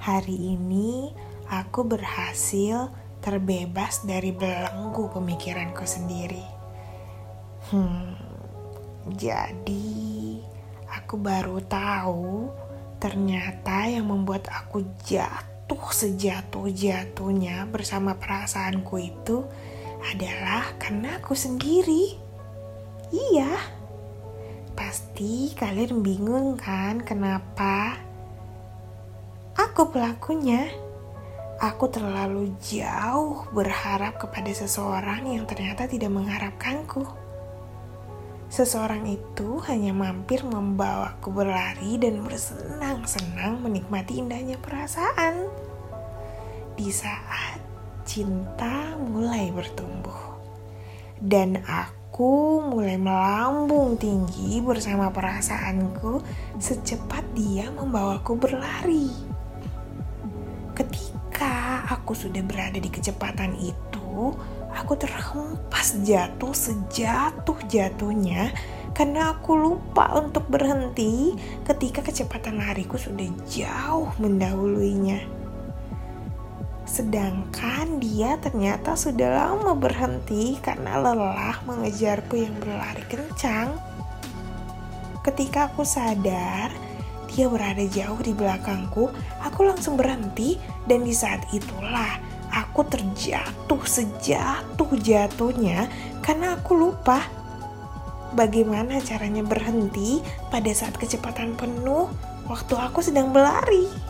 Hari ini aku berhasil terbebas dari belenggu pemikiranku sendiri. Hmm, jadi aku baru tahu ternyata yang membuat aku jatuh sejatuh-jatuhnya bersama perasaanku itu adalah karena aku sendiri. Iya, pasti kalian bingung kan kenapa? Aku pelakunya. Aku terlalu jauh berharap kepada seseorang yang ternyata tidak mengharapkanku. Seseorang itu hanya mampir membawaku berlari dan bersenang-senang menikmati indahnya perasaan. Di saat cinta mulai bertumbuh, dan aku mulai melambung tinggi bersama perasaanku secepat dia membawaku berlari. Aku sudah berada di kecepatan itu, aku terhempas jatuh sejatuh-jatuhnya karena aku lupa untuk berhenti ketika kecepatan lariku sudah jauh mendahuluinya. Sedangkan dia ternyata sudah lama berhenti karena lelah mengejarku yang berlari kencang. Ketika aku sadar, dia berada jauh di belakangku, aku langsung berhenti dan di saat itulah aku terjatuh sejatuh-jatuhnya karena aku lupa bagaimana caranya berhenti pada saat kecepatan penuh waktu aku sedang berlari.